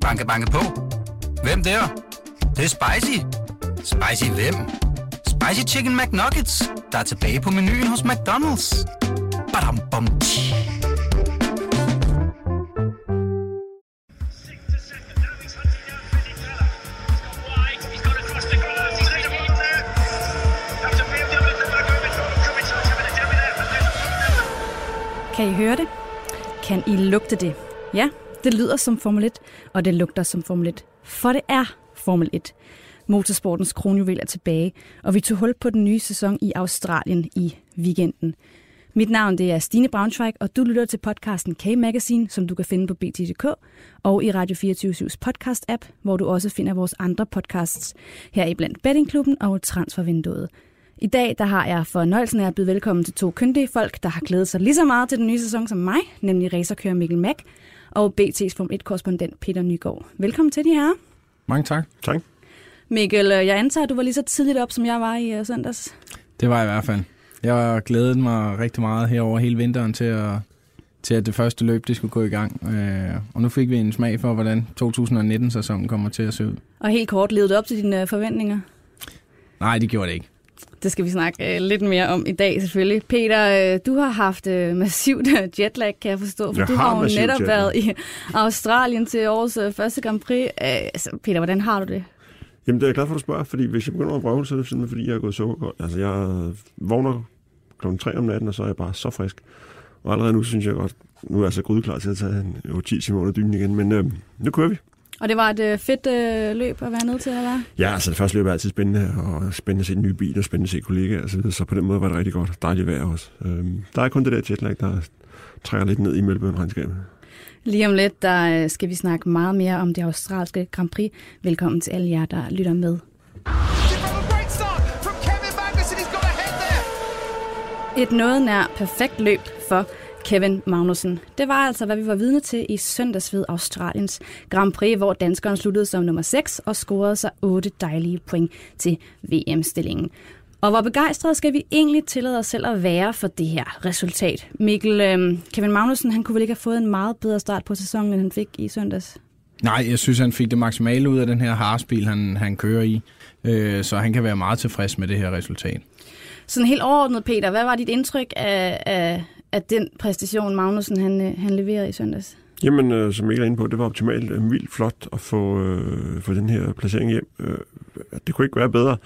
Banke, banke på. Hvem der? Det, det er spicy. Spicy hvem? Spicy Chicken McNuggets, der er tilbage på menuen hos McDonald's. Badum, bom, tji. Kan I høre det? Kan I lugte det? Ja, det lyder som Formel 1, og det lugter som Formel 1. For det er Formel 1. Motorsportens kronjuvel er tilbage, og vi tog hul på den nye sæson i Australien i weekenden. Mit navn det er Stine Braunschweig, og du lytter til podcasten K-Magazine, som du kan finde på BT.dk og i Radio 24-7's podcast-app, hvor du også finder vores andre podcasts, her i blandt Bettingklubben og Transfervinduet. I dag der har jeg fornøjelsen af at byde velkommen til to kyndige folk, der har glædet sig lige så meget til den nye sæson som mig, nemlig racerkører Mikkel Mack og BT's Formel 1-korrespondent Peter Nygaard. Velkommen til de her. Mange tak. Tak. Mikkel, øh, jeg antager, at du var lige så tidligt op, som jeg var i uh, søndags. Det var jeg i hvert fald. Jeg har glædet mig rigtig meget herover hele vinteren til at, til at det første løb det skulle gå i gang. Øh, og nu fik vi en smag for, hvordan 2019-sæsonen kommer til at se ud. Og helt kort, levede du op til dine uh, forventninger? Nej, det gjorde det ikke. Det skal vi snakke uh, lidt mere om i dag selvfølgelig. Peter, uh, du har haft uh, massivt uh, jetlag, kan jeg forstå, for Jeg du har har jo netop jetlag. været i Australien til årets uh, første Grand Prix. Uh, altså, Peter, hvordan har du det? Jamen, det er jeg glad for, at du spørger, fordi hvis jeg begynder at brøvle, så er det simpelthen, fordi jeg er gået sukkerkold. Altså, jeg vågner kl. 3 om natten, og så er jeg bare så frisk. Og allerede nu synes jeg godt, nu er jeg så grydeklar til at tage en jo, 10 timer under dynen igen, men øh, nu kører vi. Og det var et uh, fedt uh, løb at være nødt til at være. Ja, altså det første løb er altid spændende, og spændende at se en ny bil, og spændende at se kollegaer og så videre, så på den måde var det rigtig godt. Dejligt vejr også. Øhm, der er kun det der jetlag, der trækker lidt ned i Melbourne-regnskabet. Lige om lidt, der øh, skal vi snakke meget mere om det australske Grand Prix. Velkommen til alle jer, der lytter med. Et noget nær perfekt løb for Kevin Magnussen. Det var altså, hvad vi var vidne til i søndags ved Australiens Grand Prix, hvor danskeren sluttede som nummer 6 og scorede sig 8 dejlige point til VM-stillingen. Og hvor begejstrede skal vi egentlig tillade os selv at være for det her resultat? Mikkel, øh, Kevin Magnussen, han kunne vel ikke have fået en meget bedre start på sæsonen, end han fik i søndags? Nej, jeg synes, han fik det maksimale ud af den her Haas-bil, han, han kører i. Øh, så han kan være meget tilfreds med det her resultat. Sådan helt overordnet, Peter, hvad var dit indtryk af, af, af den præstation, Magnussen han, øh, han leverede i søndags? Jamen, øh, som Mikkel er inde på, det var optimalt øh, vildt flot at få, øh, få den her placering hjem. Øh, det kunne ikke være bedre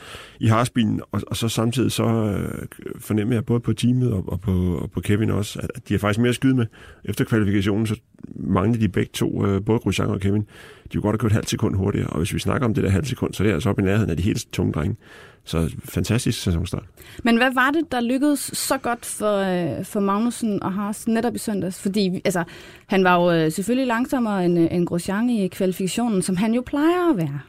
i Harsbilen, og, og så samtidig så øh, fornemmer jeg både på teamet og, og, på, og på Kevin også, at, at de er faktisk mere at skyde med. Efter kvalifikationen, så manglede de begge to, øh, både Grosjean og Kevin, de kunne godt have kørt halvt sekund hurtigere, og hvis vi snakker om det der halvt sekund, så er det altså op i nærheden af de helt tunge drenge. Så fantastisk sæsonstart. Men hvad var det, der lykkedes så godt for, øh, for Magnussen og Haas netop i søndags? Fordi altså, han var jo øh, selvfølgelig langsommere end, øh, end Grosjean i kvalifikationen, som han jo plejer at være.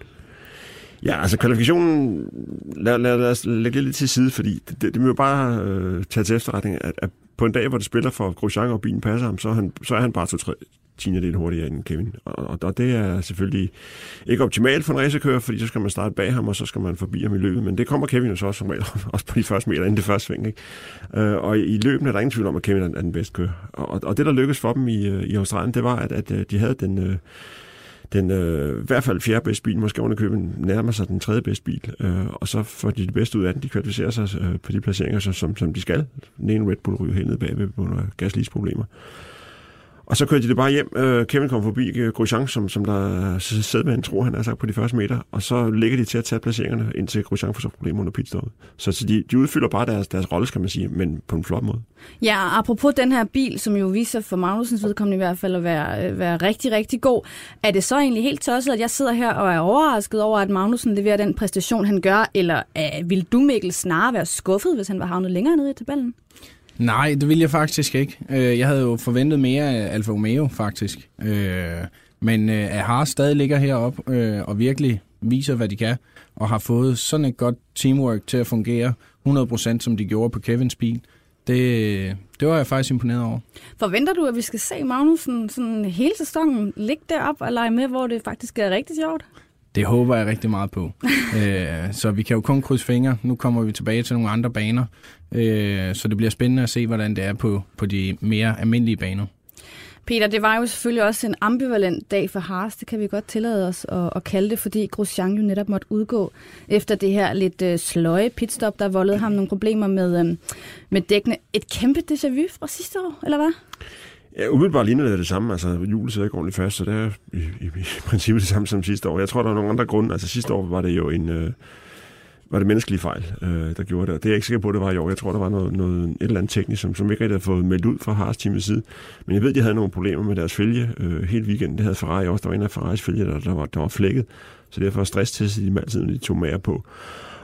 Ja, altså kvalifikationen, lad, lad, lad os lægge lidt til side, fordi det, det, det må jo bare øh, tage til efterretning, at, at på en dag, hvor det spiller for Grosjean og bilen passer ham, så er han, så er han bare to-tre tiende hurtigere end Kevin. Og, og, det er selvfølgelig ikke optimalt for en racerkører, fordi så skal man starte bag ham, og så skal man forbi ham i løbet. Men det kommer Kevin jo så også som regel, også på de første meter inden det første sving. Ikke? Øh, og i løbet er der ingen tvivl om, at Kevin er den bedste kører. Og, og det, der lykkedes for dem i, øh, i Australien, det var, at, at øh, de havde den... Øh, den øh, i hvert fald fjerde bedste bil, måske underkøben nærmer sig den tredje bedste bil, øh, og så får de det bedste ud af den. De kvalificerer sig øh, på de placeringer, som, som, som de skal. Den ene Red Bull ryger helt ned bagved på grund af gaslisproblemer. problemer og så kørte de det bare hjem. Øh, Kevin kom forbi øh, Grosjean, som, som der sædvand tror, han har sagt på de første meter. Og så ligger de til at tage placeringerne, indtil Grosjean får så problemer under pitstoppet. Så, så de, de udfylder bare deres, deres rolle, skal man sige, men på en flot måde. Ja, og apropos den her bil, som jo viser for Magnusens vedkommende i hvert fald at være, øh, være rigtig, rigtig god. Er det så egentlig helt tosset, at jeg sidder her og er overrasket over, at Magnusen leverer den præstation, han gør? Eller øh, vil du, Mikkel, snarere være skuffet, hvis han var havnet længere nede i tabellen? Nej, det ville jeg faktisk ikke. Øh, jeg havde jo forventet mere af Alfa Romeo, faktisk. Øh, men øh, at Haas stadig ligger heroppe og virkelig viser, hvad de kan, og har fået sådan et godt teamwork til at fungere 100% som de gjorde på Kevins bil, det, det var jeg faktisk imponeret over. Forventer du, at vi skal se Magnussen sådan hele sæsonen ligge derop og lege med, hvor det faktisk er rigtig sjovt? Det håber jeg rigtig meget på. øh, så vi kan jo kun krydse fingre. Nu kommer vi tilbage til nogle andre baner. Øh, så det bliver spændende at se, hvordan det er på, på de mere almindelige baner. Peter, det var jo selvfølgelig også en ambivalent dag for Haas, det kan vi godt tillade os at, at kalde det, fordi Grosjean jo netop måtte udgå efter det her lidt øh, sløje pitstop, der voldede ham nogle problemer med, øh, med dækkene. Et kæmpe déjà vu fra sidste år, eller hvad? Ja, umiddelbart ligner det det samme. Altså, julet sidder ikke ordentligt fast, så det er i, i, i princippet det samme som sidste år. Jeg tror, der er nogle andre grunde. Altså, sidste år var det jo en... Øh, var det menneskelige fejl, øh, der gjorde det. Og det er jeg ikke sikker på, at det var i år. Jeg tror, der var noget, noget, et eller andet teknisk, som, som ikke rigtig havde fået meldt ud fra Haas teamets side. Men jeg ved, de havde nogle problemer med deres fælge øh, hele weekenden. Det havde Ferrari også. Der var en af Ferraris fælge, der, der, var, der var flækket. Så derfor stresstestede de altid, når de tog mager på.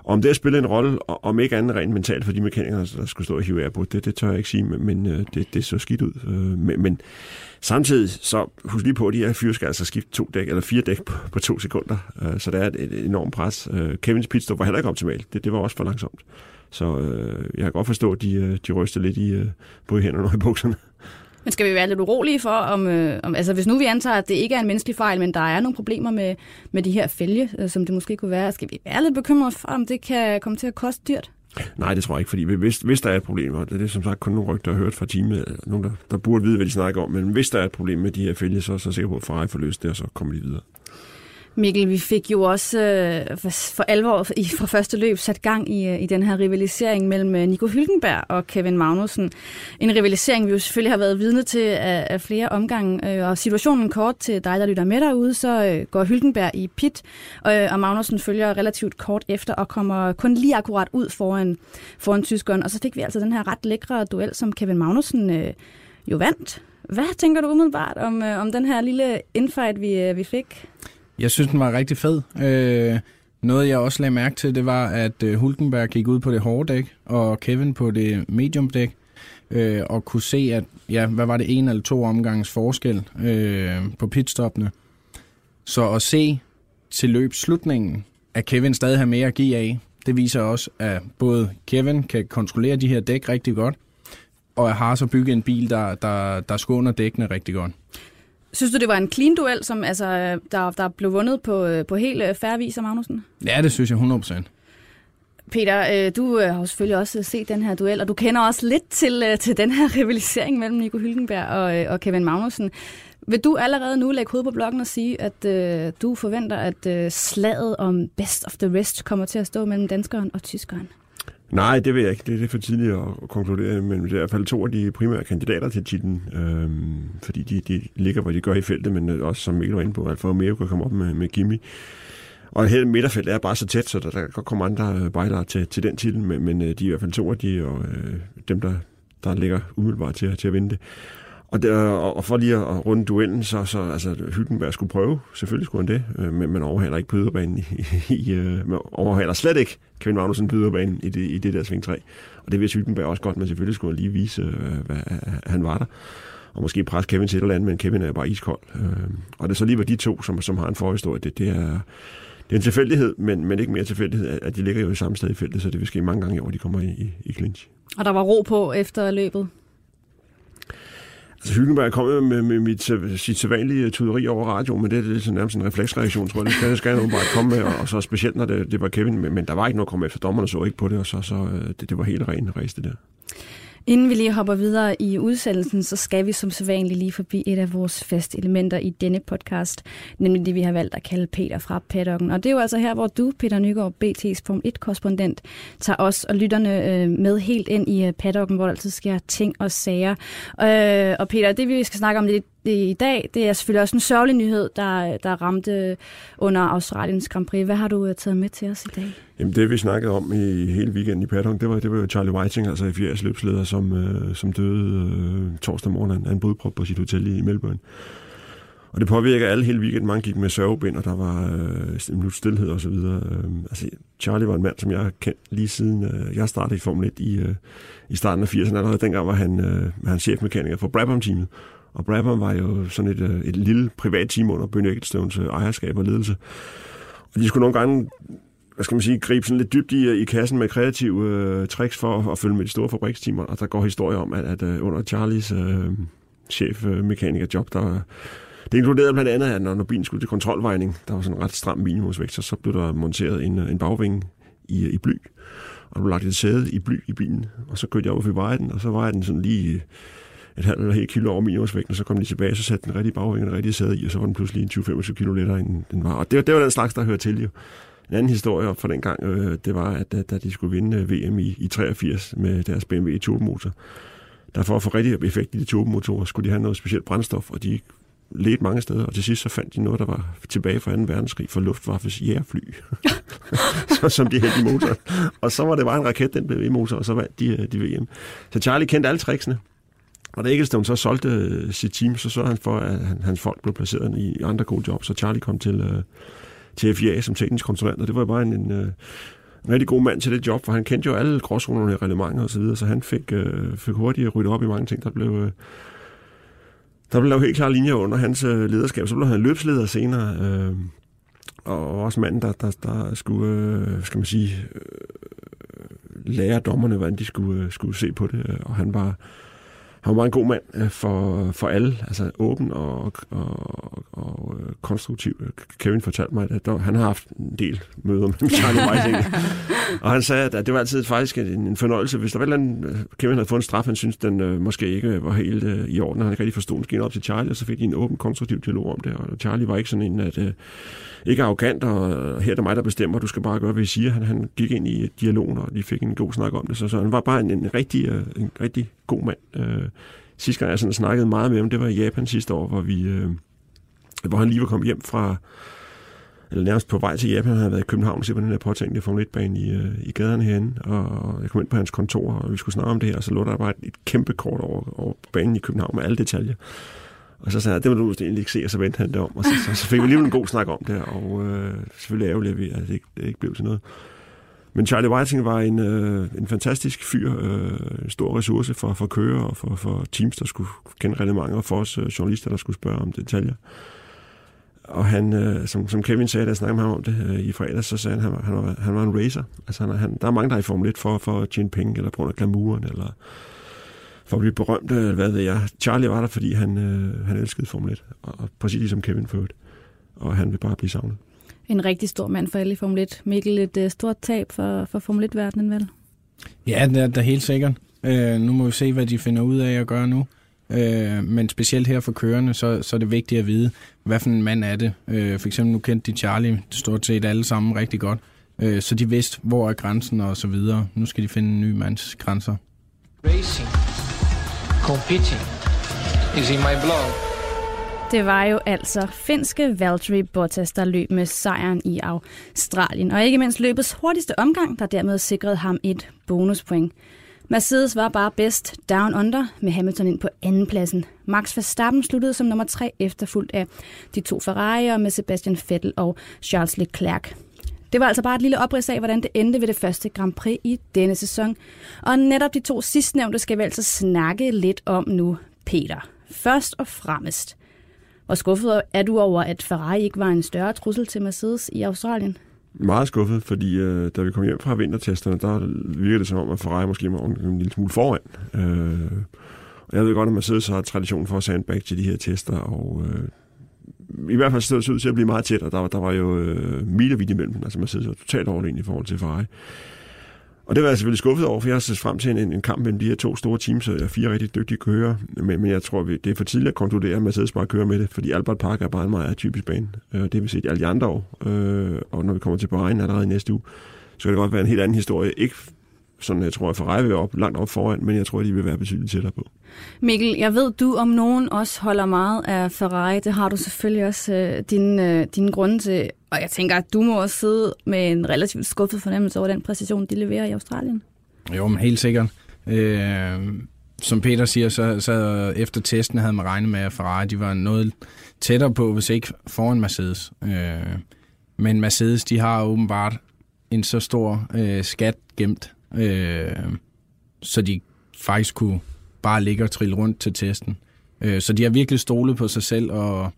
Om det spiller en rolle, og om ikke andet rent mentalt for de mekanikere, der skulle stå og hive af på, det, det tør jeg ikke sige, men, men øh, det, det så skidt ud. Øh, men, men samtidig, så husk lige på, at de her fyre skal altså skifte to dæk, eller fire dæk på, på to sekunder, øh, så der er et, et enormt pres. Øh, Kevins pitstop var heller ikke optimalt, det, det var også for langsomt. Så øh, jeg kan godt forstå, at de, øh, de ryster lidt i øh, både i hænderne og i bukserne. Men skal vi være lidt urolige for, om, øh, om altså hvis nu vi antager, at det ikke er en menneskelig fejl, men der er nogle problemer med, med de her fælge, øh, som det måske kunne være, skal vi være lidt bekymrede for, om det kan komme til at koste dyrt? Nej, det tror jeg ikke, fordi hvis, hvis der er et problem, og det er det som sagt kun nogle rygter, der har hørt fra teamet, øh, nogen, der, der burde vide, hvad de snakker om, men hvis der er et problem med de her fælge, så, så er jeg sikker på, at Ferrari får løst det, og så kommer de videre. Mikkel, vi fik jo også øh, for alvor i, fra første løb sat gang i, øh, i den her rivalisering mellem øh, Nico Hylkenberg og Kevin Magnussen. En rivalisering, vi jo selvfølgelig har været vidne til af, af flere omgange. Øh, og situationen kort til dig, der lytter med derude, så øh, går Hylkenberg i pit, øh, og Magnussen følger relativt kort efter og kommer kun lige akkurat ud foran, foran tyskeren. Og så fik vi altså den her ret lækre duel, som Kevin Magnussen øh, jo vandt. Hvad tænker du umiddelbart om, øh, om den her lille infight, vi, øh, vi fik? Jeg synes, den var rigtig fed. Øh, noget, jeg også lagde mærke til, det var, at øh, Hulkenberg gik ud på det hårde dæk, og Kevin på det medium dæk, øh, og kunne se, at, ja, hvad var det, en eller to omgangs forskel øh, på pitstoppene. Så at se til løbsslutningen, at Kevin stadig har mere at give af, det viser også, at både Kevin kan kontrollere de her dæk rigtig godt, og at har så bygget en bil, der, der, der skåner dækkene rigtig godt. Synes du, det var en clean duel, som altså, der, der blev vundet på, øh, på helt øh, færre vis af Magnussen? Ja, det synes jeg 100%. Peter, øh, du har jo selvfølgelig også set den her duel, og du kender også lidt til, til den her rivalisering mellem Nico Hülkenberg og, og Kevin Magnussen. Vil du allerede nu lægge hovedet på blokken og sige, at øh, du forventer, at øh, slaget om best of the rest kommer til at stå mellem danskeren og tyskeren? Nej, det vil jeg ikke. Det er det for tidligt at konkludere, men det er i hvert fald to af de primære kandidater til titlen, øhm, fordi de, de ligger, hvor de gør i feltet, men øh, også, som Mikkel var inde på, Alfa Romeo kan komme op med, med Kimi. Og hele midterfeltet er bare så tæt, så der, der kan komme andre øh, bejlere til, til den titel, men, men de er i hvert fald to af de, og øh, dem, der, der ligger umiddelbart til, til at vinde det. Og, der, øh, og for lige at runde duellen, så, så altså, Hyggenberg skulle prøve, selvfølgelig skulle han det, øh, men man overhaler ikke byderbanen i, i, øh, man overhaler slet ikke Kevin Magnussen byderbanen i det, i det der sving 3. Og det vidste Hyggenberg også godt, men selvfølgelig skulle han lige vise, øh, hvad øh, han var der. Og måske presse Kevin til et eller andet, men Kevin er bare iskold. Øh, og det er så lige var de to, som, som har en forhistorie. Det, det er, det er en tilfældighed, men, men ikke mere tilfældighed, at de ligger jo i samme sted i feltet, så det vil ske mange gange i år, de kommer i, i, i clinch. Og der var ro på efter løbet? Altså, Hylkenberg kom med, med, med mit, øh, sit sædvanlige tuderi over radio, men det, det er sådan nærmest en refleksreaktion, tror jeg. Det skal, det skal bare komme med, og, så specielt, når det, det var Kevin. Men, men der var ikke noget at komme efter. Dommerne så ikke på det, og så, så øh, det, det var helt ren race, det der. Inden vi lige hopper videre i udsendelsen, så skal vi som sædvanligt lige forbi et af vores faste elementer i denne podcast, nemlig det, vi har valgt at kalde Peter fra paddocken. Og det er jo altså her, hvor du, Peter Nygaard, BT's Form 1-korrespondent, tager os og lytterne øh, med helt ind i øh, paddocken, hvor der altid sker ting og sager. Øh, og Peter, det vi skal snakke om lidt i dag, det er selvfølgelig også en sørgelig nyhed, der, der ramte under Australiens Grand Prix. Hvad har du øh, taget med til os i dag? Jamen det vi snakkede om i hele weekenden i Paddock, det var, det var jo Charlie Whiting, altså i 80 løbsleder, som, øh, som døde øh, torsdag morgen af en blodprop på sit hotel i Melbourne. Og det påvirker alle hele weekenden. Mange gik med sørgebind, og der var øh, en minut stillhed og så videre. Øh, altså, Charlie var en mand, som jeg har kendt lige siden øh, jeg startede i Formel 1 i, øh, i starten af 80'erne. Allerede dengang var han, øh, han chefmekaniker for Brabham-teamet. Og Brabham var jo sådan et, øh, et lille privat team under Bønne Ecclestones øh, ejerskab og ledelse. Og de skulle nogle gange hvad skal man sige, gribe sådan lidt dybt i, øh, i kassen med kreative øh, tricks for at, at følge med de store fabrikstimer. Og der går historier om, at, at under Charlies øh, chefmekanikerjob, øh, der det inkluderede blandt andet, at når, når bilen skulle til kontrolvejning, der var sådan en ret stram minimumsvægt, så, så blev der monteret en, en bagvinge i, i bly. Og der blev lagt et sæde i bly i bilen, og så kørte jeg over for vejen, og så var den sådan lige et halvt eller helt kilo over minimumsvægten, og så kom de tilbage, så satte den rigtige bagvinge den rigtige sæde i, og så var den pludselig en 20-25 kilo lettere, end den var. Og det, det var den slags, der hører til jo. En anden historie fra den gang, øh, det var, at da, da de skulle vinde øh, VM i, i 83 med deres BMW turbomotor, der for at få rigtig effekt i de turbomotorer, skulle de have noget specielt brændstof, og de ledte mange steder, og til sidst så fandt de noget, der var tilbage fra 2. verdenskrig for Luftwaffes jægerfly, så, som de hældte i motoren. Og så var det bare en raket, den blev i motor, og så vandt de, øh, de VM. Så Charlie kendte alle tricksene. Og da Ecclestone så solgte øh, sit team, så sørgede han for, at han, hans folk blev placeret i andre gode jobs, så Charlie kom til, øh, til FIA som teknisk konsulent, og det var bare en, en, øh, en rigtig god mand til det job, for han kendte jo alle gråzonerne i reglementer og så videre, så han fik, øh, fik hurtigt ryddet op i mange ting, der blev... Øh, der blev lavet helt klare linjer under hans øh, lederskab. Så blev han løbsleder senere, øh, og også manden, der, der, der skulle, øh, skal man sige, øh, lære dommerne, hvordan de skulle, øh, skulle se på det. Og han var, han var en god mand øh, for, for alle, altså åben og, og, og øh, konstruktiv. Kevin fortalte mig, at der, han har haft en del møder med Charlie Weiss. og han sagde, at det var altid faktisk en, en fornøjelse, hvis der var et eller andet, øh, Kevin havde fået en straf, han synes, den øh, måske ikke var helt øh, i orden, og han ikke rigtig forstod, den op til Charlie, og så fik de en åben, konstruktiv dialog om det, og Charlie var ikke sådan en, at øh, ikke arrogant, og her er det mig, der bestemmer, du skal bare gøre, hvad jeg siger. Han, han gik ind i dialogen, og de fik en god snak om det, så, så han var bare en, en, rigtig, øh, en rigtig god mand. Øh, sidste gang, jeg sådan snakkede meget med ham, det var i Japan sidste år, hvor vi... Øh, hvor han lige var kommet hjem fra, eller nærmest på vej til Japan, han havde været i København og se på den der påtænkte Formel 1-bane i, øh, i gaderne herinde, og jeg kom ind på hans kontor, og vi skulle snakke om det her, og så lå der bare et, et kæmpe kort over, over banen i København med alle detaljer. Og så sagde han, det må du egentlig ikke se, og så vendte han det om, og så, så, så fik vi alligevel en god snak om det, og øh, selvfølgelig ærgerligt, at vi- at det ikke, det ikke blev til noget. Men Charlie Whiting var en, øh, en fantastisk fyr, øh, en stor ressource for, for kører og for, for teams, der skulle kende reglementer, og for os øh, journalister, der skulle spørge om detaljer. Og han, øh, som, som Kevin sagde, da jeg snakkede med ham om det øh, i fredags, så sagde han, han, var- han, var, han var en racer. Altså, han, han, der er mange, der er i Formel 1 for, for at tjene penge, eller på grund af glamouren, eller for at blive berømt, eller hvad ved jeg. Charlie var der, fordi han, øh, han elskede Formel 1, og, og præcis ligesom Kevin for øvrigt. Og han vil bare blive savnet. En rigtig stor mand for alle i Formel 1. Mikkel, et uh, stort tab for, for Formel 1-verdenen, vel? Ja, det er da helt sikkert. Øh, nu må vi se, hvad de finder ud af at gøre nu. Øh, men specielt her for kørende, så, så er det vigtigt at vide, hvad for en mand er det. Øh, for eksempel nu kendte de Charlie stort set alle sammen rigtig godt. Øh, så de vidste, hvor er grænsen og så videre. Nu skal de finde en ny mands grænser. Racing, competing is in my blood. Det var jo altså finske Valtteri Bottas, der løb med sejren i Australien. Og ikke mindst løbets hurtigste omgang, der dermed sikrede ham et bonuspoint. Mercedes var bare bedst down under med Hamilton ind på andenpladsen. Max Verstappen sluttede som nummer tre efterfulgt af de to Ferrari'er med Sebastian Vettel og Charles Leclerc. Det var altså bare et lille oprids af, hvordan det endte ved det første Grand Prix i denne sæson. Og netop de to sidstnævnte skal vi altså snakke lidt om nu, Peter. Først og fremmest. Hvor skuffet er du over, at Ferrari ikke var en større trussel til Mercedes i Australien? Meget skuffet, fordi øh, da vi kom hjem fra vintertesterne, der virkede det som om, at Ferrari måske var en, en lille smule foran. Øh, og jeg ved godt, at Mercedes har tradition for at sandbag til de her tester, og øh, i hvert fald stod det ud til at blive meget tæt, og der, var- der var jo øh, milevidt imellem dem. Altså Mercedes var totalt overlegen i forhold til Ferrari. Og det var jeg selvfølgelig skuffet over, for jeg har set frem til en, en kamp mellem de her to store teams, og fire rigtig dygtige kører. Men, men jeg tror, vi- det er for tidligt at konkludere, at Mercedes bare kører med det, fordi Albert Park er bare en meget typisk bane. Øh, det har vi set i alle andre år. Øh, og når vi kommer til Bahrain allerede i næste uge, så kan det godt være en helt anden historie. Ikke sådan, jeg tror, at Ferrari vil op, langt op foran, men jeg tror, at de vil være betydeligt tættere på. Mikkel, jeg ved, du om nogen også holder meget af Ferrari. Det har du selvfølgelig også øh, dine, øh, dine grunde til. Og jeg tænker, at du må også sidde med en relativt skuffet fornemmelse over den præcision, de leverer i Australien. Jo, men helt sikkert. Øh, som Peter siger, så, så efter testen havde man regnet med, at Ferrari de var noget tættere på, hvis ikke foran Mercedes. Øh, men Mercedes, de har åbenbart en så stor øh, skat gemt, øh, så de faktisk kunne bare ligge og trille rundt til testen. Øh, så de har virkelig stolet på sig selv, og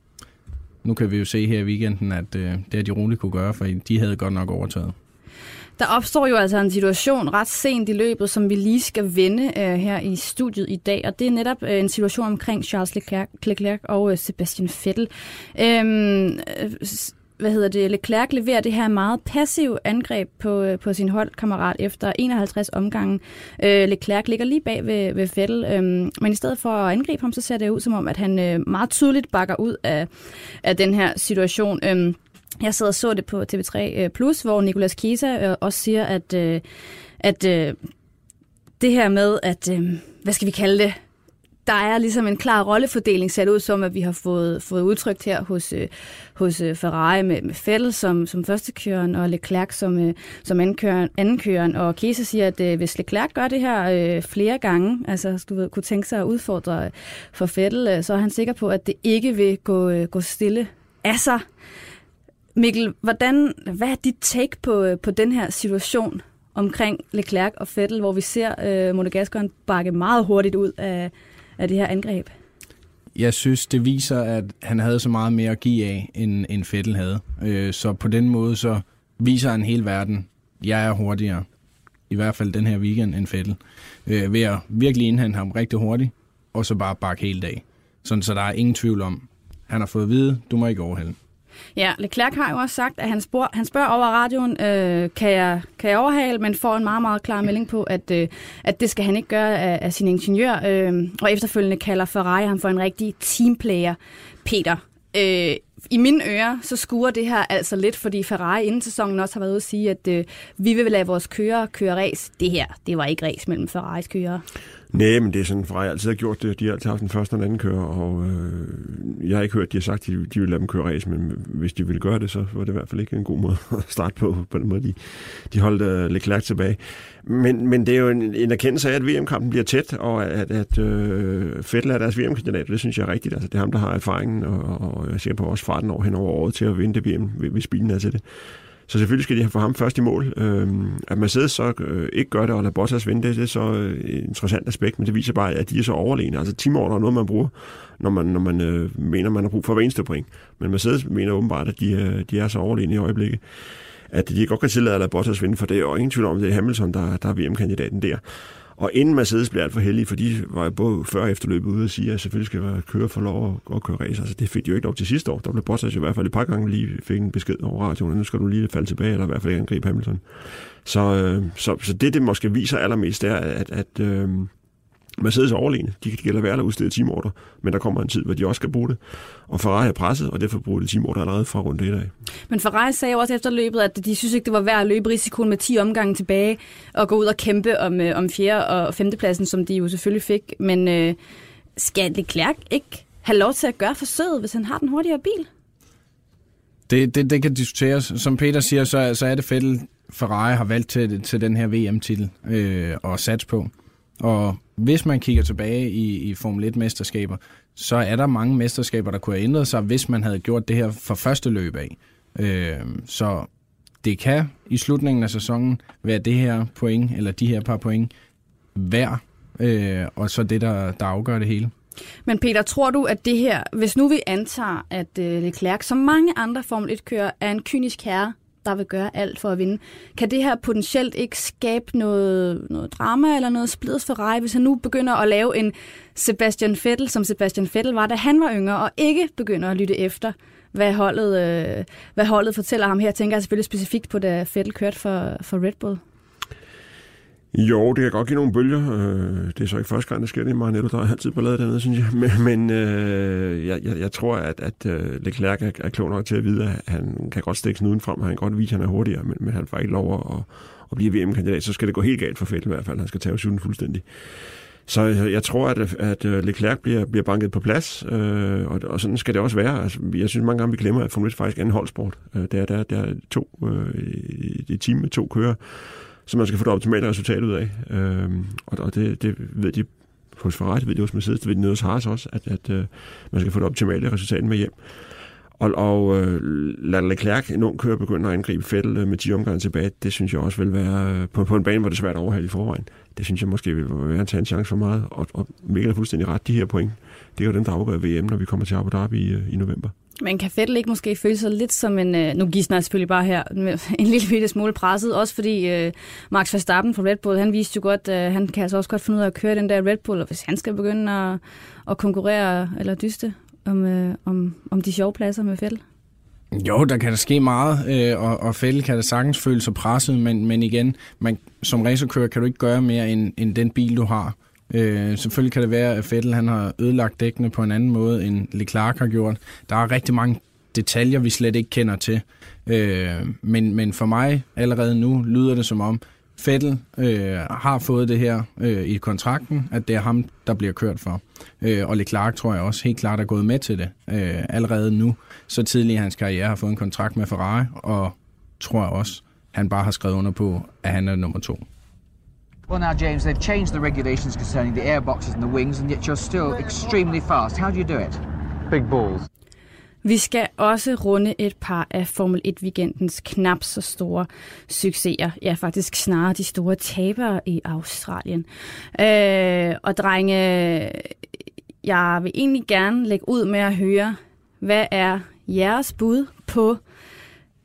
nu kan vi jo se her i weekenden, at øh, det har de roligt kunne gøre, for de havde godt nok overtaget. Der opstår jo altså en situation ret sent i løbet, som vi lige skal vende øh, her i studiet i dag, og det er netop øh, en situation omkring Charles Leclerc, Leclerc og øh, Sebastian Vettel. Øhm, øh, hvad hedder det, Leclerc leverer det her meget passive angreb på, øh, på sin holdkammerat efter 51 omgange. Øh, Leclerc ligger lige bag ved, ved Vettel, øh, men i stedet for at angribe ham, så ser det ud som om, at han øh, meget tydeligt bakker ud af, af den her situation. Øh, jeg sad og så det på TV3 øh, Plus, hvor Nicolas Kisa øh, også siger, at, øh, at øh, det her med, at, øh, hvad skal vi kalde det, der er ligesom en klar rollefordeling sat ud som, at vi har fået, fået udtrykt her hos, øh, hos øh, Ferrari med, med Vettel som, som førstekøren og Leclerc som, øh, som andenkøren, andenkøren. Og Kesa siger, at hvis Leclerc gør det her øh, flere gange, altså du ved, kunne tænke sig at udfordre for Vettel, så er han sikker på, at det ikke vil gå, øh, gå stille af sig. Mikkel, hvordan, hvad er dit take på, på den her situation omkring Leclerc og Vettel, hvor vi ser øh, Monegaskeren bakke meget hurtigt ud af, af det her angreb? Jeg synes, det viser, at han havde så meget mere at give af, end, end Fettel havde. Øh, så på den måde, så viser han hele verden, jeg er hurtigere. I hvert fald den her weekend end Fettel. Øh, ved at virkelig indhente ham rigtig hurtigt, og så bare bakke hele dag. Sådan, så der er ingen tvivl om, han har fået at vide, du må ikke overhælde. Ja, Leclerc har jo også sagt, at han, spørger, han spørger over radioen, øh, kan, jeg, kan jeg overhale, men får en meget, meget klar melding på, at, øh, at det skal han ikke gøre af, af sin ingeniør. Øh, og efterfølgende kalder Ferrari ham for en rigtig teamplayer. Peter, øh, i mine ører, så skuer det her altså lidt, fordi Ferrari inden sæsonen også har været ude at sige, at øh, vi vil lade vores kører køre race. Det her, det var ikke race mellem Ferraris kører. Nej, men det er sådan, Ferrari altid har gjort det. De har altid haft den første og den anden kører, og øh, jeg har ikke hørt, at de har sagt, at de, de vil lade dem køre race, men hvis de ville gøre det, så var det i hvert fald ikke en god måde at starte på, på den måde, de, de holdt øh, Leclerc tilbage. Men, men det er jo en, en erkendelse af, at VM-kampen bliver tæt, og at, at øh, Fettel er deres VM-kandidat, det synes jeg er rigtigt. Altså, det er ham, der har erfaringen, og, og jeg ser på også farten over hen over året til at vinde det VM, hvis bilen er til det. Så selvfølgelig skal de have få ham først i mål. Øh, at Mercedes så øh, ikke gør det, og lader Bottas vinde det, det er så øh, et interessant aspekt, men det viser bare, at de er så overlegne. Altså teamorder er noget, man bruger, når man, når man øh, mener, man har brug for hver eneste point. Men Mercedes mener åbenbart, at de, øh, de er så overlegne i øjeblikket, at de godt kan tillade at lade Bottas vinde, for det er jo ingen tvivl om, det er Hamilton, der, der er VM-kandidaten der. Og inden Mercedes bliver alt for heldig, for de var jo både før og efterløbet ude og sige, at selvfølgelig skal være køre for lov at, køre race. Altså det fik de jo ikke lov til sidste år. Der blev Bottas i hvert fald et par gange lige fik en besked over radioen, nu skal du lige falde tilbage, eller i hvert fald ikke angribe Hamilton. Så, øh, så, så det, det måske viser allermest, er, at, at øh, Mercedes er overlegne. De kan lade være at udstede teamorder, men der kommer en tid, hvor de også skal bruge det. Og Ferrari er presset, og derfor bruger de teamorder allerede fra runde 1 af. Men Ferrari sagde jo også efter løbet, at de synes ikke, det var værd at løbe risikoen med 10 omgange tilbage og gå ud og kæmpe om, øh, om 4. og 5. pladsen, som de jo selvfølgelig fik. Men øh, skal Leclerc ikke have lov til at gøre forsøget, hvis han har den hurtigere bil? Det, det, det kan diskuteres. Som Peter siger, så, så er det Vettel, Ferrari har valgt til, til den her VM-titel øh, og sats på. Og hvis man kigger tilbage i, i Formel 1-mesterskaber, så er der mange mesterskaber, der kunne have ændret sig, hvis man havde gjort det her for første løb af. Øh, så det kan i slutningen af sæsonen være det her point, eller de her par point, værd, øh, og så det, der, der afgør det hele. Men Peter, tror du, at det her, hvis nu vi antager, at øh, Leclerc, som mange andre Formel 1-kører, er en kynisk herre, der vil gøre alt for at vinde. Kan det her potentielt ikke skabe noget, noget drama eller noget splids for Rai, hvis han nu begynder at lave en Sebastian Vettel, som Sebastian Vettel var, da han var yngre, og ikke begynder at lytte efter, hvad holdet, øh, hvad holdet fortæller ham her. Tænker jeg selvfølgelig specifikt på, da Vettel kørte for, for Red Bull. Jo, det kan godt give nogle bølger. Øh, Det er så ikke første gang, det sker det i Maranello. Der er altid ballade dernede, synes jeg. Men, men øh, jeg, jeg, jeg tror, at, at øh, Leclerc er, er klog nok til at vide, at han kan godt stikke snuden frem, og han kan godt vise, at han er hurtigere, men, men han får ikke lov at, at blive VM-kandidat. Så skal det gå helt galt for Vettel i hvert fald. Han skal tage syvende fuldstændig. Så jeg, tror, at, at øh, Leclerc bliver, bliver banket på plads, øh, og, og sådan skal det også være. Altså, jeg synes mange gange, vi glemmer, at Formel 1 faktisk er en holdsport. Øh, der, der, der er to, øh, et team med to kører, så man skal få det optimale resultat ud af. Øhm, og og det, det ved de hos Ferrari, ved de hos Mercedes, det ved de nede hos Haas også, at, at øh, man skal få det optimale resultat med hjem. Og, og øh, lad Leclerc, en ung kører, begynde at angribe Vettel øh, med 10 omgange tilbage, det synes jeg også vil være, øh, på, på en bane, hvor det er svært at overhale i forvejen, det synes jeg måske vil være at tage en chance for meget. Og, og Mikkel er fuldstændig ret, de her point, det er jo dem, der afgør VM, når vi kommer til Abu Dhabi i, øh, i november. Men kan Fettel ikke måske føle sig lidt som en, øh, nu giver jeg selvfølgelig bare her, en lille bitte smule presset, også fordi øh, Max Verstappen fra Red Bull, han viste jo godt, øh, han kan altså også godt finde ud af at køre den der Red Bull, og hvis han skal begynde at, at konkurrere eller dyste om, øh, om, om de sjove pladser med Fettel. Jo, der kan der ske meget, øh, og, og Fælde kan da sagtens føle sig presset, men, men igen, man, som racerkører kan du ikke gøre mere end, end den bil, du har. Øh, selvfølgelig kan det være, at Fettel han har ødelagt dækkene på en anden måde, end Leclerc har gjort. Der er rigtig mange detaljer, vi slet ikke kender til. Øh, men, men for mig allerede nu lyder det som om, Fettel øh, har fået det her øh, i kontrakten, at det er ham, der bliver kørt for. Øh, og Leclerc tror jeg også helt klart er gået med til det øh, allerede nu. Så tidligt i hans karriere har fået en kontrakt med Ferrari, og tror jeg også, han bare har skrevet under på, at han er nummer to. Well, now, James, they've changed the regulations concerning the airboxes and the wings, and yet you're still extremely fast. How do you do it? Big balls. Vi skal også runde et par af Formel 1-weekendens knap så store succeser. Ja, faktisk snarere de store tabere i Australien. Øh, og drenge, jeg vil egentlig gerne lægge ud med at høre, hvad er jeres bud på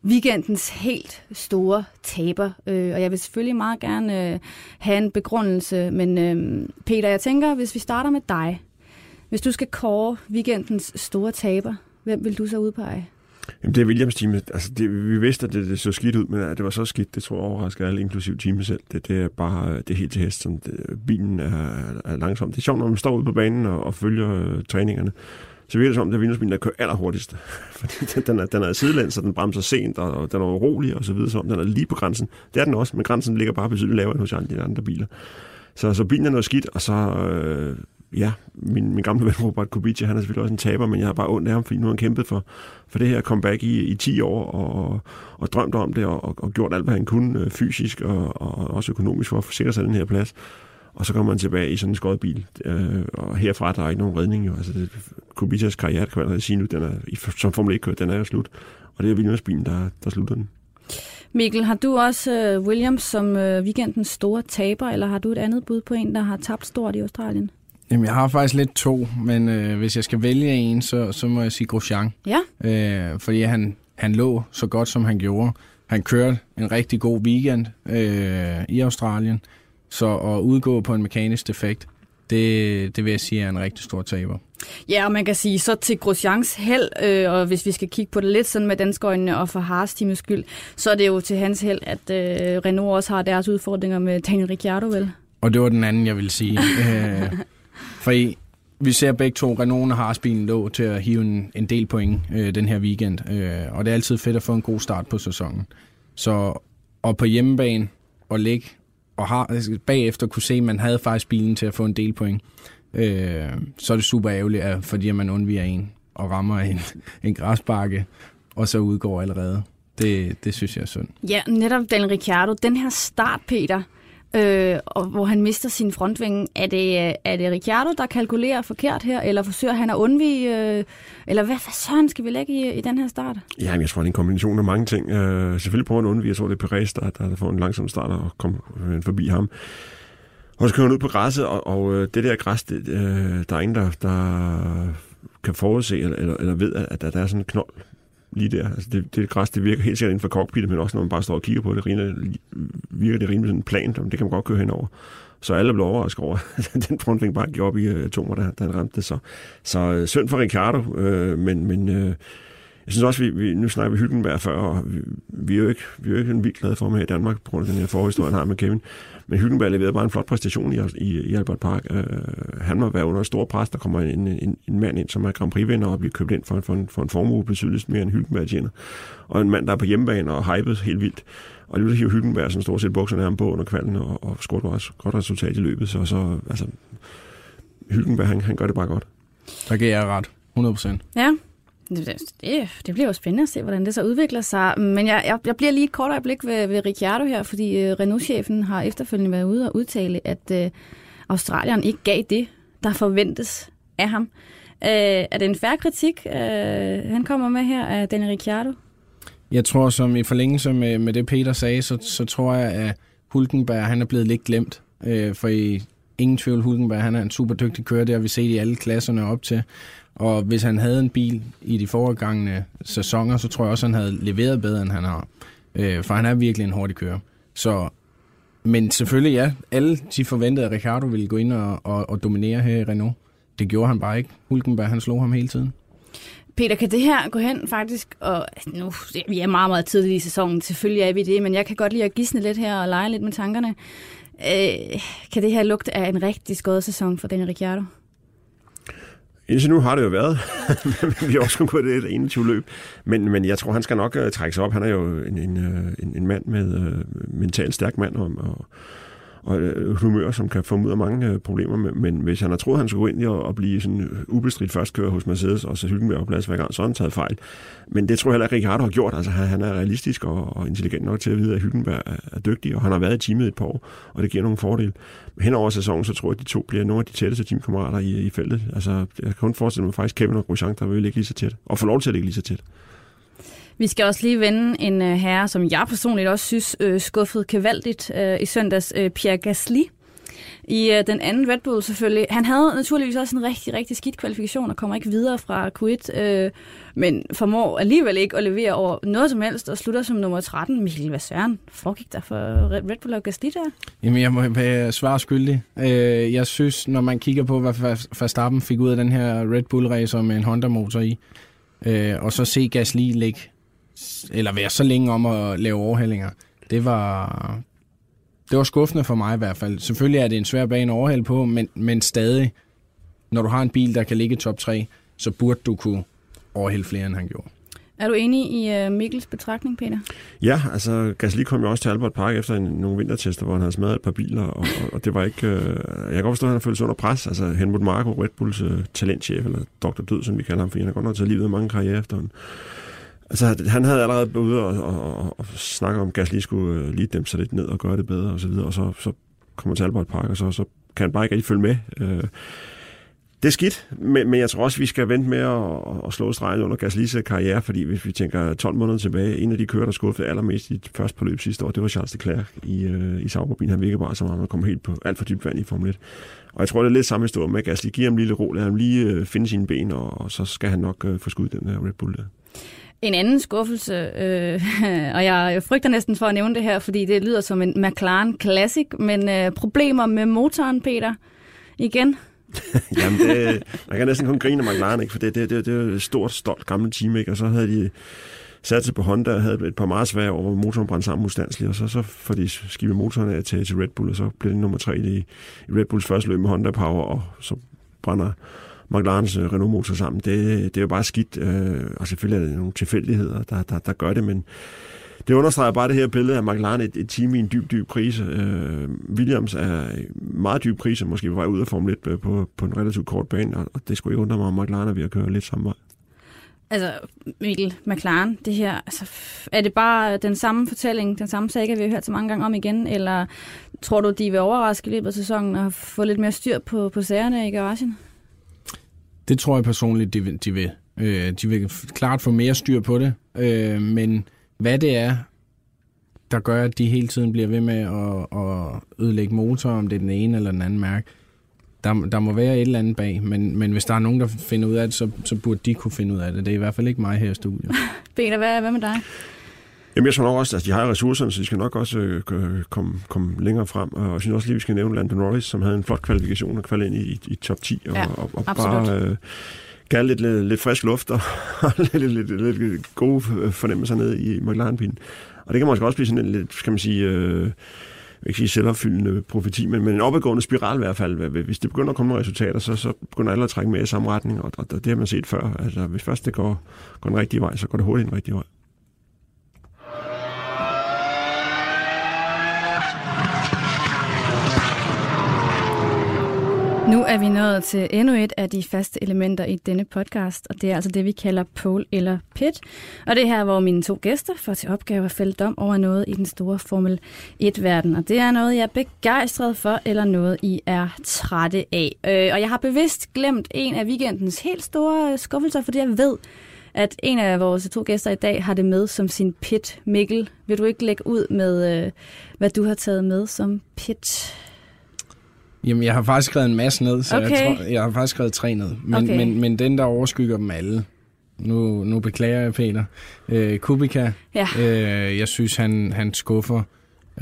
weekendens helt store taber. Øh, og jeg vil selvfølgelig meget gerne øh, have en begrundelse, men øh, Peter, jeg tænker, hvis vi starter med dig. Hvis du skal kåre weekendens store taber, hvem vil du så udpege? Jamen, det er Williams team. Altså, det, vi vidste, at det, det så skidt ud, men at det var så skidt, det tror jeg overrasker alle, inklusiv teamet selv. Det, det er bare det er helt til hest. Som det, bilen er, er langsom. Det er sjovt, når man står ude på banen og, og følger øh, træningerne. Så virker det som, at det er vinduesbilen, der kører allerhurtigst. Fordi den er, den er sidelæns, så den bremser sent, og den er urolig og så videre. Så den er lige på grænsen. Det er den også, men grænsen ligger bare betydeligt lavere end hos de andre biler. Så, så bilen er noget skidt, og så... Øh, ja, min, min gamle ven Robert Kubica, han er selvfølgelig også en taber, men jeg har bare ondt af ham, fordi nu har han kæmpet for, for det her comeback i, i 10 år, og, og drømt om det, og, og gjort alt, hvad han kunne øh, fysisk og, og også økonomisk for at sikre sig den her plads. Og så kommer han tilbage i sådan en skåret bil, øh, og herfra der er ikke nogen redning. Jo. Altså, det, Kubicas karriere, kan man allerede sige nu, den er, som Formel 1 kører, den er jo slut. Og det er Williams-bilen, der, der slutter den. Mikkel, har du også uh, Williams som uh, weekendens store taber, eller har du et andet bud på en, der har tabt stort i Australien? Jamen, jeg har faktisk lidt to, men øh, hvis jeg skal vælge en, så, så må jeg sige Grosjean. Ja. Øh, fordi han, han lå så godt, som han gjorde. Han kørte en rigtig god weekend øh, i Australien, så at udgå på en mekanisk defekt, det, det vil jeg sige er en rigtig stor taber. Ja, og man kan sige, så til Grosjeans held, øh, og hvis vi skal kigge på det lidt sådan med danskøjnene og for Haas teamets skyld, så er det jo til hans held, at øh, Renault også har deres udfordringer med Daniel Ricciardo, vel? Og det var den anden, jeg ville sige. øh, for I, vi ser begge to, Renault og Haas-bilen lå til at hive en, en del point øh, den her weekend, øh, og det er altid fedt at få en god start på sæsonen. Så og på hjemmebane og ligge og har, bagefter kunne se, at man havde faktisk bilen til at få en del point, øh, så er det super ærgerligt, at, fordi man undviger en og rammer en, en græsbakke, og så udgår allerede. Det, det synes jeg er synd. Ja, netop Daniel Ricciardo. Den her start, Peter, øh, og hvor han mister sin frontvinge. Er det, øh, er det Ricciardo, der kalkulerer forkert her, eller forsøger han at undvige, øh, eller hvad, hvad søren skal vi lægge i, i den her start? Ja, men jeg tror, det er en kombination af mange ting. Øh, selvfølgelig prøver han at undvige, jeg tror, det er Perez, der, der får en langsom start og kommer øh, forbi ham. Og så kører han ud på græsset, og, og øh, det der græs, det, øh, der er ingen, der, der kan forudse eller, eller, eller ved, at, at der er sådan en knold lige der. Altså det, det græs, det virker helt sikkert inden for cockpittet, men også når man bare står og kigger på det, virker det rimelig sådan om det kan man godt køre henover. Så alle blev overrasket over, at den frontwing bare gik op i øh, atomer, da, da han ramte det. Så, så øh, synd for Ricardo, øh, men, men øh, jeg synes også, vi, vi nu snakker vi Hylkenberg før, og vi, vi, er jo ikke, vi er jo ikke en vildt glade for ham her i Danmark, på grund af den her forhistorie, han har med Kevin. Men Hylkenberg leverede bare en flot præstation i, i, i Albert Park. Uh, han må være under stor pres. Der kommer en, en, en mand ind, som er Grand Prix-vinder og bliver købt ind for, for, en, for en formue betydeligt mere end Hylkenberg tjener. Og en mand, der er på hjemmebane og hypet helt vildt. Og lige hiver Hylkenberg sådan stort set bukserne af ham på under kvalden og, og scoret også godt resultat i løbet. Så, så altså, Hylkenberg, han, han gør det bare godt. Der giver jeg ret. 100%. Ja, det, det, det bliver jo spændende at se, hvordan det så udvikler sig. Men jeg, jeg, jeg bliver lige et kort øjeblik ved, ved Ricciardo her, fordi øh, Renault-chefen har efterfølgende været ude og udtale, at øh, Australien ikke gav det, der forventes af ham. Øh, er det en færre kritik, øh, han kommer med her af Daniel Ricciardo? Jeg tror, som i forlængelse med, med det Peter sagde, så, så tror jeg, at Hulkenberg han er blevet lidt glemt. Øh, for i ingen tvivl, Hulkenberg han er en super dygtig kører, det har vi set i alle klasserne op til. Og hvis han havde en bil i de foregangne sæsoner, så tror jeg også, han havde leveret bedre, end han har. Øh, for han er virkelig en hurtig kører. Så, men selvfølgelig ja, alle de forventede, at Ricardo ville gå ind og, og, og dominere her i Renault. Det gjorde han bare ikke. Hulkenberg, han slog ham hele tiden. Peter, kan det her gå hen faktisk, og nu, vi er meget, meget tidligt i sæsonen, selvfølgelig er vi det, men jeg kan godt lide at gisne lidt her og lege lidt med tankerne. Øh, kan det her lugte af en rigtig skåret sæson for Daniel Ricciardo? Indtil nu har det jo været. vi har også kun gået det 21 løb. Men, men jeg tror, han skal nok uh, trække sig op. Han er jo en, en, øh, en, en mand med øh, uh, mentalt stærk mand og, og, og øh, humør, som kan få ud af mange øh, problemer. Men, men hvis han har troet, at han skulle gå ind og, og blive sådan øh, ubestridt førstkører hos Mercedes, og så Hylkenberg på plads hver gang, så har han taget fejl. Men det tror jeg heller ikke, Ricardo har gjort. Altså, han, han er realistisk og, og intelligent nok til at vide, at Hylkenberg er, er dygtig, og han har været i teamet et par år, og det giver nogle fordele. Hen over sæsonen, så tror jeg, at de to bliver nogle af de tætteste teamkammerater i, i feltet. Altså, jeg kan kun forestille mig faktisk Kevin og Grosjean, der vil ligge lige så tæt, og få lov til at ligge lige så tæt. Vi skal også lige vende en øh, herre, som jeg personligt også synes øh, skuffede kevaldigt øh, i søndags, øh, Pierre Gasly. I øh, den anden Red Bull selvfølgelig. Han havde naturligvis også en rigtig, rigtig skidt kvalifikation og kommer ikke videre fra Q1, øh, men formår alligevel ikke at levere over noget som helst og slutter som nummer 13. Michael, hvad søren foregik der for Red Bull og Gasly der? Jamen, jeg må være svar skyldig. Øh, jeg synes, når man kigger på, hvad Verstappen fik ud af den her Red Bull-racer med en Honda-motor i, øh, og så se Gasly ligge, eller være så længe om at lave overhældinger, det var, det var skuffende for mig i hvert fald. Selvfølgelig er det en svær bane at overhælde på, men, men stadig, når du har en bil, der kan ligge i top 3, så burde du kunne overhælde flere, end han gjorde. Er du enig i uh, Mikkels betragtning, Peter? Ja, altså Gasly kom jo også til Albert Park efter en, nogle vintertester, hvor han havde smadret et par biler, og, og, det var ikke... Øh, jeg kan godt forstå, at han følte sig under pres. Altså Helmut Marko, Red Bulls øh, talentchef, eller Dr. Død, som vi kalder ham, for han har godt nok taget livet af mange karriere efter Altså, han havde allerede været ude og, og, og, og snakke om, at Gasly skulle øh, lige dem sig lidt ned og gøre det bedre og så videre, og så, så kommer til Albert Park, og så, så kan han bare ikke rigtig følge med. Øh, det er skidt, men, men jeg tror også, vi skal vente med at, at slå stregen under Gaslys karriere, fordi hvis vi tænker 12 måneder tilbage, en af de kører, der skuffede allermest i første på løb sidste år, det var Charles Leclerc i, øh, i Sauberbilen. Han virkede bare som om han kom helt på alt for dybt vand i Formel 1. Og jeg tror, det er lidt samme historie med Gasly. Giv ham lige lidt ro, lad ham lige øh, finde sine ben, og, og så skal han nok øh, få skudt den der Red Bull der. En anden skuffelse, øh, og jeg, frygter næsten for at nævne det her, fordi det lyder som en McLaren Classic, men øh, problemer med motoren, Peter, igen. Jamen, det, man kan næsten kun grine af McLaren, ikke? for det, det, det, det er et stort, stolt gammelt team, ikke? og så havde de sat sig på Honda og havde et par meget svære over, hvor motoren brændte sammen ustandsligt, og så, så får de skibet motoren af til, til Red Bull, og så bliver det nummer tre i, i Red Bulls første løb med Honda Power, og så brænder McLarens øh, Renault-motor sammen. Det, det er jo bare skidt, øh, og selvfølgelig er det nogle tilfældigheder, der, der, der gør det, men det understreger bare det her billede af McLaren, et, et team i en dyb, dyb krise. Øh, Williams er meget dyb krise, måske på vej ud af Formel 1 øh, på, på en relativt kort bane, og det skulle ikke undre mig, om McLaren er ved at køre lidt samme vej. Altså, Mikkel, McLaren, det her, altså, er det bare den samme fortælling, den samme saga, vi har hørt så mange gange om igen, eller tror du, de vil overraske i løbet af sæsonen og få lidt mere styr på, på sagerne i garagen? Det tror jeg personligt, de vil. De vil, øh, de vil klart få mere styr på det, øh, men hvad det er, der gør, at de hele tiden bliver ved med at, at ødelægge motor, om det er den ene eller den anden mærke, der, der må være et eller andet bag, men, men hvis der er nogen, der finder ud af det, så, så burde de kunne finde ud af det. Det er i hvert fald ikke mig her i studiet. Peter, hvad, hvad med dig? Jamen, jeg tror nok også, at de har ressourcerne, så de skal nok også øh, komme, komme længere frem. Og jeg synes også lige, vi skal nævne Landon Norris, som havde en flot kvalifikation og kvalde ind i, i, top 10. Og, Ja, og, og absolut. bare øh, gav lidt, lidt, lidt frisk luft og, og lidt, lidt, lidt, lidt gode fornemmelser nede i McLaren-bilen. Og det kan måske også blive sådan en lidt, skal man sige... Øh, jeg kan sige selvopfyldende profeti, men, men en opadgående spiral i hvert fald. Hvis det begynder at komme nogle resultater, så, så begynder alle at trække med i samme retning, og, og det har man set før. Altså, hvis først det går, går den rigtige vej, så går det hurtigt den rigtige vej. Nu er vi nået til endnu et af de faste elementer i denne podcast, og det er altså det, vi kalder pole eller pit. Og det er her, hvor mine to gæster får til opgave at fælde dom over noget i den store Formel 1-verden. Og det er noget, jeg er begejstret for, eller noget, I er trætte af. Øh, og jeg har bevidst glemt en af weekendens helt store øh, skuffelser, fordi jeg ved, at en af vores to gæster i dag har det med som sin pit. Mikkel, vil du ikke lægge ud med, øh, hvad du har taget med som pit? Jamen, jeg har faktisk skrevet en masse ned, så Okay. jeg, tror, jeg har faktisk skrevet tre ned. Men, Okay. men, men den, der overskygger dem alle, nu, nu beklager jeg, Peter. Øh, Kubica, Ja. øh, jeg synes, han, han skuffer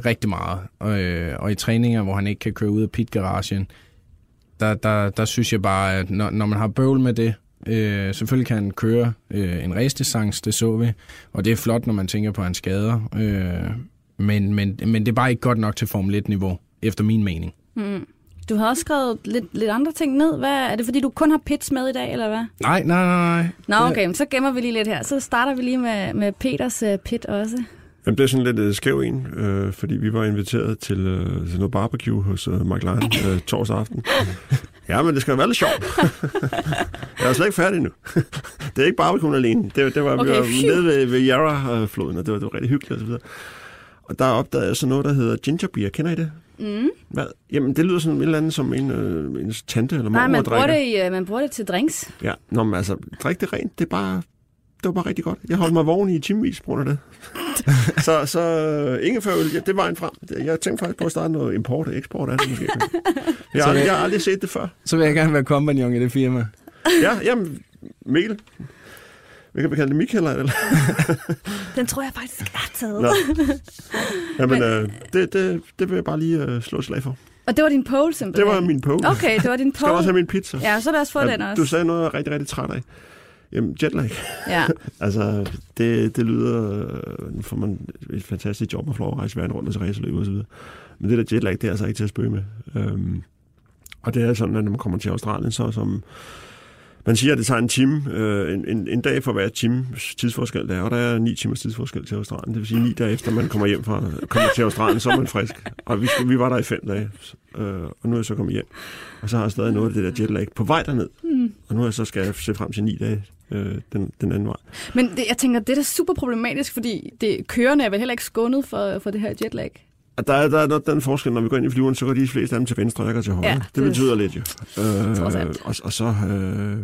rigtig meget. Og, øh, og i træninger, hvor han ikke kan køre ud af pitgaragen, der, der, der synes jeg bare, at når, når man har bøvl med det, Øh, selvfølgelig kan han køre øh, en race-distance, det så vi, og det er flot, når man tænker på hans skader. Øh, men, men, men det er bare ikke godt nok til Formel 1-niveau, efter min mening. Mm. Du har også skrevet lidt, lidt andre ting ned. Hvad, er det fordi, du kun har pits med i dag, eller hvad? Nej, nej, nej. Nå, okay, men så gemmer vi lige lidt her. Så starter vi lige med, med Peters uh, pit også. Jamen, det er sådan lidt uh, skæv en, øh, fordi vi var inviteret til, øh, til noget barbecue hos øh, McLaren øh, torsdag aften. Ja, men det skal være lidt sjovt. jeg er slet ikke færdig nu. det er ikke barbecue alene. Det, det var, okay, vi var nede ved, ved Yarra-floden, og det var, det var rigtig hyggeligt videre. Og der opdagede jeg så noget, der hedder ginger beer. Kender I det? Mm. Hvad? Jamen, det lyder sådan et eller andet, som en, øh, ens tante eller Nej, mormor man bruger, det i, uh, man bruger det til drinks. Ja, Nå, men altså, drik det rent. Det er bare... Det var bare rigtig godt. Jeg holdt mig vågen i timevis på grund af det. så så øh, ingefærøl, ja, det var en frem. Jeg tænkte faktisk på at starte noget import og eksport af det måske. Jeg har, aldrig, jeg har aldrig set det før. Så vil jeg gerne være kompagnon i det firma. Ja, jamen, Mikkel. Vi kan kalde det Michael, eller? Den tror jeg faktisk er taget. Nå. Jamen, øh, det, det, det vil jeg bare lige øh, slå et slag for. Og det var din pole Det simpelthen? var min pole. Okay, det var din Skal du også pole. have min pizza? Ja, så lad os få den også. Du sagde noget, jeg er rigtig, rigtig træt af. Jamen, jetlag. Ja. Altså, det, det lyder... Øh, nu får man et fantastisk job at få lov at rejse verden rundt og til racerløb og så videre. Men det der jetlag, det er altså ikke til at spøge med. Øhm, og det er sådan, at når man kommer til Australien, så som... Man siger, at det tager en time, øh, en, en, en dag for hver time tidsforskel der, er, og der er ni timers tidsforskel til Australien. Det vil sige, ni dage efter man kommer hjem fra, kommer til Australien, så er man frisk. Og vi, vi var der i fem dage, øh, og nu er jeg så kommet hjem. Og så har jeg stadig noget af det der jetlag på vej derned. Mm. Og nu er jeg så skal jeg se frem til ni dage øh, den, den anden vej. Men det, jeg tænker, det er da super problematisk, fordi det, kørende er vel heller ikke skånet for, for det her jetlag. Der, er- der er den forskel, når vi går ind i flyveren, så går de fleste af dem til venstre, og jeg går til højre. Ja, det- det, betyder lidt jo. Øh, og, og så, øh,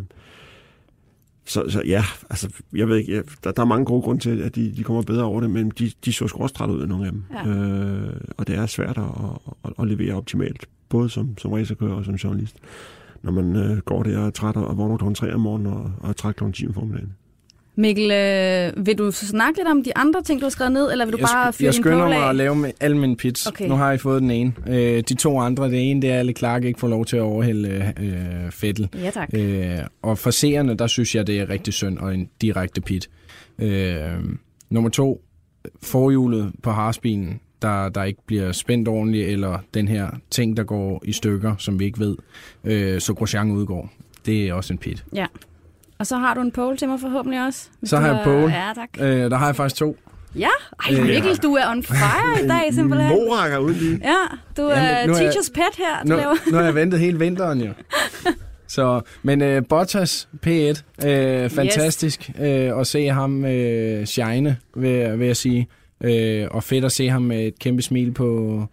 så, så ja, altså, jeg ved ikke, jeg, der, der er mange gode grunde til, at de, de kommer bedre over det, men de, de så sgu også ud af nogle af dem. Ja. Øh, og det er svært at, at, at levere optimalt, både som, som racerkører og som journalist, når man øh, går der og er træt og vågner klokken 3 om morgenen og, og er træt klokken 10 om formiddagen. Mikkel, øh, vil du snakke lidt om de andre ting, du har skrevet ned, eller vil du jeg, bare fyre jeg skynder mig at lave med alle mine pits. Okay. Nu har I fået den ene. Øh, de to andre, det ene, det er, at Ale Clark ikke får lov til at overhælde øh, Fettel. Ja, tak. Øh, og for seerne, der synes jeg, det er rigtig synd og en direkte pit. Øh, nummer to, forhjulet på Harsbilen, der, der ikke bliver spændt ordentligt, eller den her ting, der går i stykker, som vi ikke ved, øh, så Grosjean udgår. Det er også en pit. Ja. Og så har du en pole til mig forhåbentlig også. Så har jeg pole. Ja, tak. Øh, der har jeg faktisk to. Ja, ej Mikkel, du er on fire i dag simpelthen. Morakker uden lige. Ja, du er Jamen, er jeg- teacher's pet her, du Nu, laver. nu har jeg ventet hele vinteren jo. Så, men øh, Bottas P1, øh, fantastisk øh, at se ham øh, shine, vil, vil jeg sige. Øh, og fedt at se ham med et kæmpe smil på,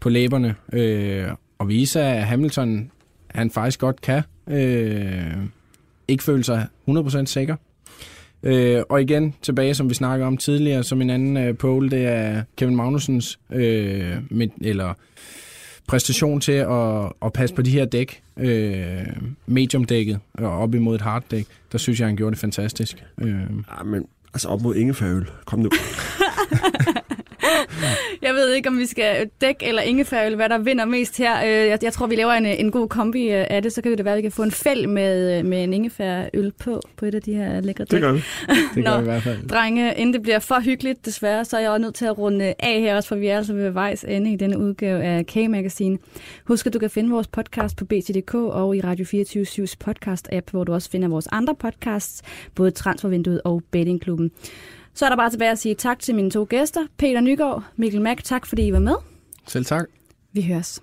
på læberne. Øh, og vise, at Hamilton han faktisk godt kan. Øh, ikke føle sig 100% sikker. Øh, og igen, tilbage som vi snakkede om tidligere, som en anden øh, pole, det er Kevin Magnusens, øh, med, eller præstation til at, at passe på de her dæk, øh, medium-dækket og op imod et hard-dæk, der synes jeg, han gjorde det fantastisk. Øh, Ja, men altså op mod ingefærøl. Kom nu. Jeg ved ikke, om vi skal dæk eller ingefær, eller hvad der vinder mest her. Øh, Jeg, jeg tror, vi laver en, en god kombi øh, af det. Så kan det være, at vi kan få en fæld med, øh, med en ingefærøl på, på et af de her lækre dæk. Det gør vi. det gør Nå. vi i hvert fald. Drenge, inden det bliver for hyggeligt, desværre, så er jeg også nødt til at runde af her også, for vi er altså ved vejs ende i denne udgave af K-Magazine. Husk, at du kan finde vores podcast på BT.dk og i Radio 24-7's podcast-app, hvor du også finder vores andre podcasts, både Transfervinduet og Bettingklubben. Så er der bare tilbage at sige tak til mine to gæster, Peter Nygaard, Mikkel Mack, tak fordi I var med. Selv tak. Vi høres.